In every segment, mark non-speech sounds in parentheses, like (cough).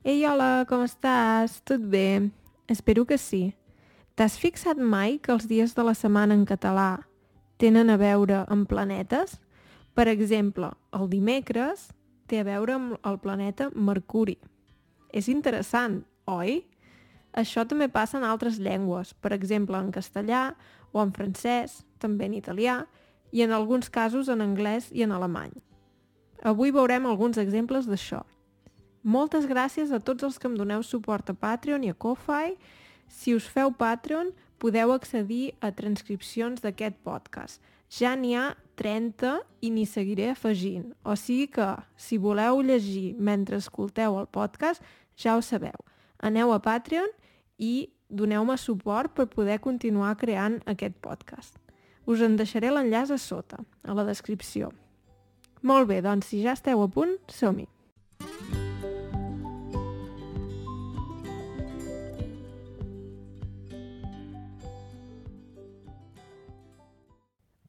Ei, hola, com estàs? Tot bé? Espero que sí. T'has fixat mai que els dies de la setmana en català tenen a veure amb planetes? Per exemple, el dimecres té a veure amb el planeta Mercuri. És interessant, oi? Això també passa en altres llengües, per exemple en castellà o en francès, també en italià, i en alguns casos en anglès i en alemany. Avui veurem alguns exemples d'això. Moltes gràcies a tots els que em doneu suport a Patreon i a Ko-Fi. Si us feu Patreon, podeu accedir a transcripcions d'aquest podcast. Ja n'hi ha 30 i n'hi seguiré afegint. O sigui que, si voleu llegir mentre escolteu el podcast, ja ho sabeu. Aneu a Patreon i doneu-me suport per poder continuar creant aquest podcast. Us en deixaré l'enllaç a sota, a la descripció. Molt bé, doncs si ja esteu a punt, som-hi!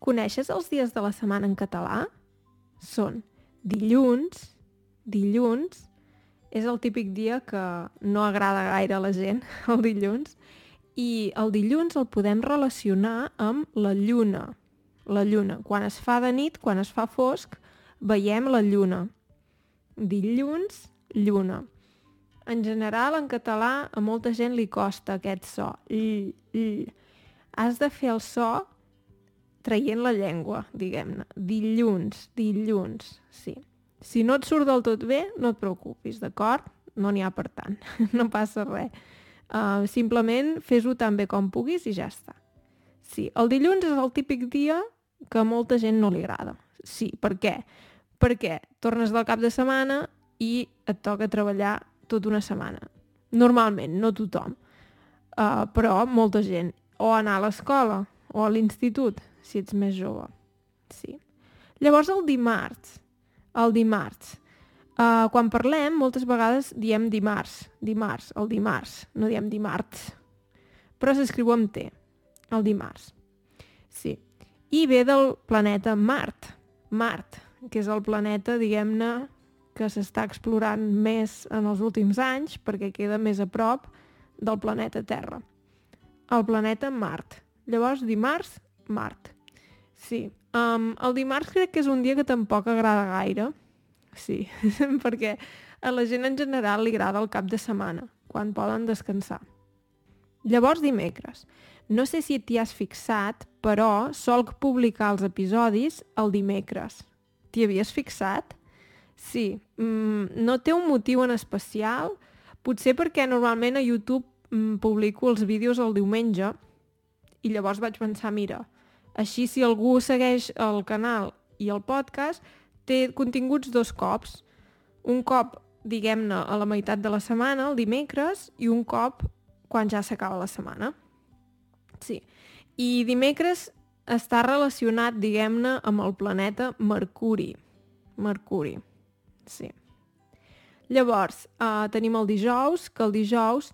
Coneixes els dies de la setmana en català? Són dilluns, dilluns, és el típic dia que no agrada gaire a la gent, (laughs) el dilluns, i el dilluns el podem relacionar amb la lluna. La lluna. Quan es fa de nit, quan es fa fosc, veiem la lluna. Dilluns, lluna. En general, en català, a molta gent li costa aquest so. L, l. Has de fer el so traient la llengua, diguem-ne. Dilluns, dilluns, sí. Si no et surt del tot bé, no et preocupis, d'acord? No n'hi ha per tant, (laughs) no passa res. Uh, simplement fes-ho tan bé com puguis i ja està. Sí, el dilluns és el típic dia que a molta gent no li agrada. Sí, per què? Perquè tornes del cap de setmana i et toca treballar tota una setmana. Normalment, no tothom. Uh, però molta gent. O anar a l'escola, o a l'institut, si ets més jove. Sí. Llavors el dimarts. El dimarts. Uh, quan parlem, moltes vegades diem dimarts. Dimarts, el dimarts. No diem dimarts. Però s'escriu amb T. El dimarts. Sí. I ve del planeta Mart. Mart, que és el planeta, diguem-ne, que s'està explorant més en els últims anys perquè queda més a prop del planeta Terra. El planeta Mart. Llavors, dimarts, Mart. Sí. Um, el dimarts crec que és un dia que tampoc agrada gaire. Sí, (laughs) perquè a la gent en general li agrada el cap de setmana, quan poden descansar. Llavors, dimecres. No sé si t'hi has fixat, però solc publicar els episodis el dimecres. T'hi havies fixat? Sí, mm, no té un motiu en especial, potser perquè normalment a YouTube mm, publico els vídeos el diumenge i llavors vaig pensar, mira, així, si algú segueix el canal i el podcast, té continguts dos cops. Un cop, diguem-ne, a la meitat de la setmana, el dimecres, i un cop quan ja s'acaba la setmana. Sí. I dimecres està relacionat, diguem-ne, amb el planeta Mercuri. Mercuri. Sí. Llavors, eh, tenim el dijous, que el dijous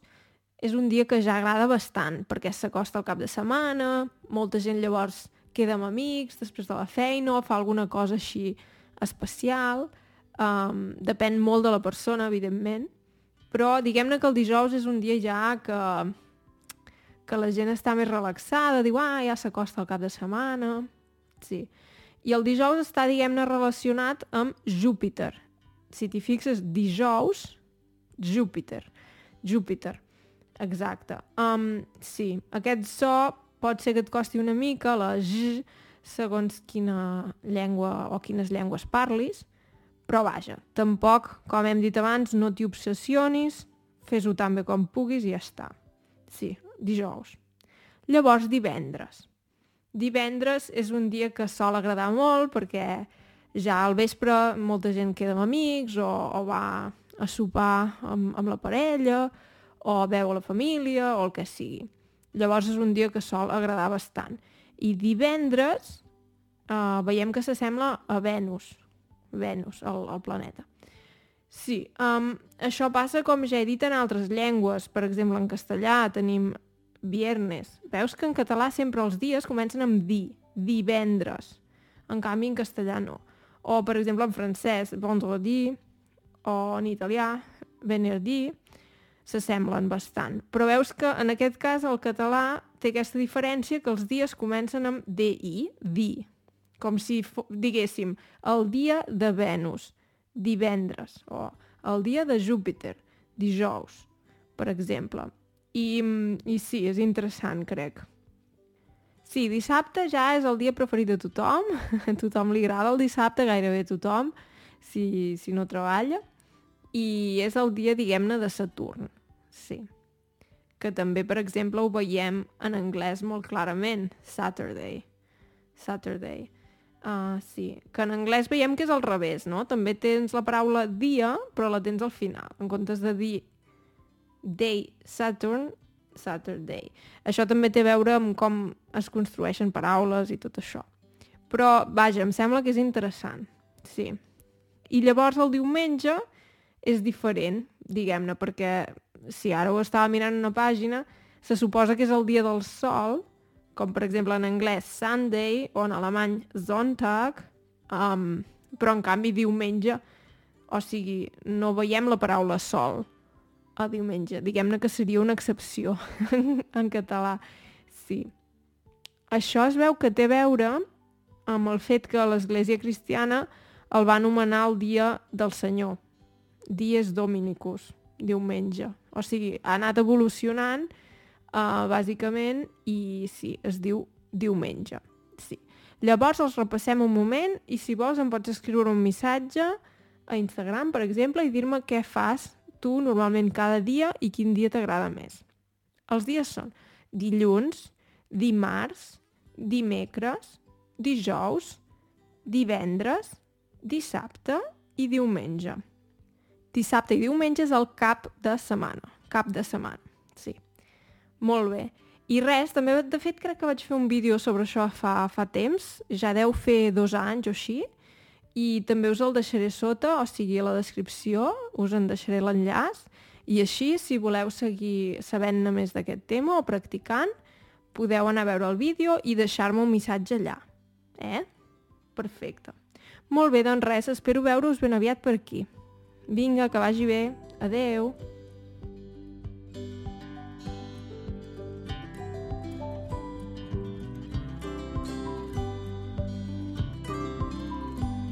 és un dia que ja agrada bastant, perquè s'acosta el cap de setmana, molta gent llavors queda amb amics després de la feina o fa alguna cosa així especial, um, depèn molt de la persona, evidentment, però diguem-ne que el dijous és un dia ja que, que la gent està més relaxada, diu, ah, ja s'acosta el cap de setmana, sí. I el dijous està, diguem-ne, relacionat amb Júpiter. Si t'hi fixes, dijous, Júpiter. Júpiter. Exacte. Um, sí, aquest so pot ser que et costi una mica, la j, segons quina llengua o quines llengües parlis, però vaja, tampoc, com hem dit abans, no t'hi obsessionis, fes-ho tan bé com puguis i ja està. Sí, dijous. Llavors, divendres. Divendres és un dia que sol agradar molt perquè ja al vespre molta gent queda amb amics o, o va a sopar amb, amb la parella o veu a la família o el que sigui. Llavors és un dia que sol agradar bastant. I divendres uh, veiem que s'assembla a Venus, Venus, el, el planeta. Sí, um, això passa com ja he dit en altres llengües. Per exemple, en castellà tenim viernes. Veus que en català sempre els dies comencen amb di, divendres. En canvi, en castellà no. O, per exemple, en francès, vendredi, o en italià, Venerdí, s'assemblen bastant. Però veus que en aquest cas el català té aquesta diferència que els dies comencen amb DI, di, com si diguéssim el dia de Venus, divendres, o el dia de Júpiter, dijous, per exemple. I, I sí, és interessant, crec. Sí, dissabte ja és el dia preferit de tothom, (laughs) a tothom li agrada el dissabte, gairebé tothom, si, si no treballa, i és el dia, diguem-ne, de Saturn, sí. Que també, per exemple, ho veiem en anglès molt clarament, Saturday. Saturday. Uh, sí, que en anglès veiem que és al revés, no? També tens la paraula dia, però la tens al final. En comptes de dir day Saturn, Saturday. Això també té a veure amb com es construeixen paraules i tot això. Però, vaja, em sembla que és interessant, sí. I llavors el diumenge és diferent, diguem-ne, perquè si ara ho estava mirant una pàgina, se suposa que és el dia del sol, com per exemple en anglès Sunday o en alemany Sonntag, um, però en canvi diumenge, o sigui, no veiem la paraula sol, el diumenge. Diguem-ne que seria una excepció (laughs) en català. Sí. Això es veu que té a veure amb el fet que l'Església Cristiana el va anomenar el dia del Senyor. Dies Dominicus, diumenge. O sigui, ha anat evolucionant, uh, bàsicament, i sí, es diu diumenge. Sí. Llavors els repassem un moment i si vols em pots escriure un missatge a Instagram, per exemple, i dir-me què fas tu normalment cada dia i quin dia t'agrada més. Els dies són dilluns, dimarts, dimecres, dijous, divendres, dissabte i diumenge. Dissabte i diumenge és el cap de setmana. Cap de setmana, sí. Molt bé. I res, també de fet crec que vaig fer un vídeo sobre això fa, fa temps, ja deu fer dos anys o així, i també us el deixaré sota, o sigui, a la descripció, us en deixaré l'enllaç, i així, si voleu seguir sabent-ne més d'aquest tema o practicant, podeu anar a veure el vídeo i deixar-me un missatge allà. Eh? Perfecte. Molt bé, doncs res, espero veure-us ben aviat per aquí. Vinga, que vagi bé. Adeu!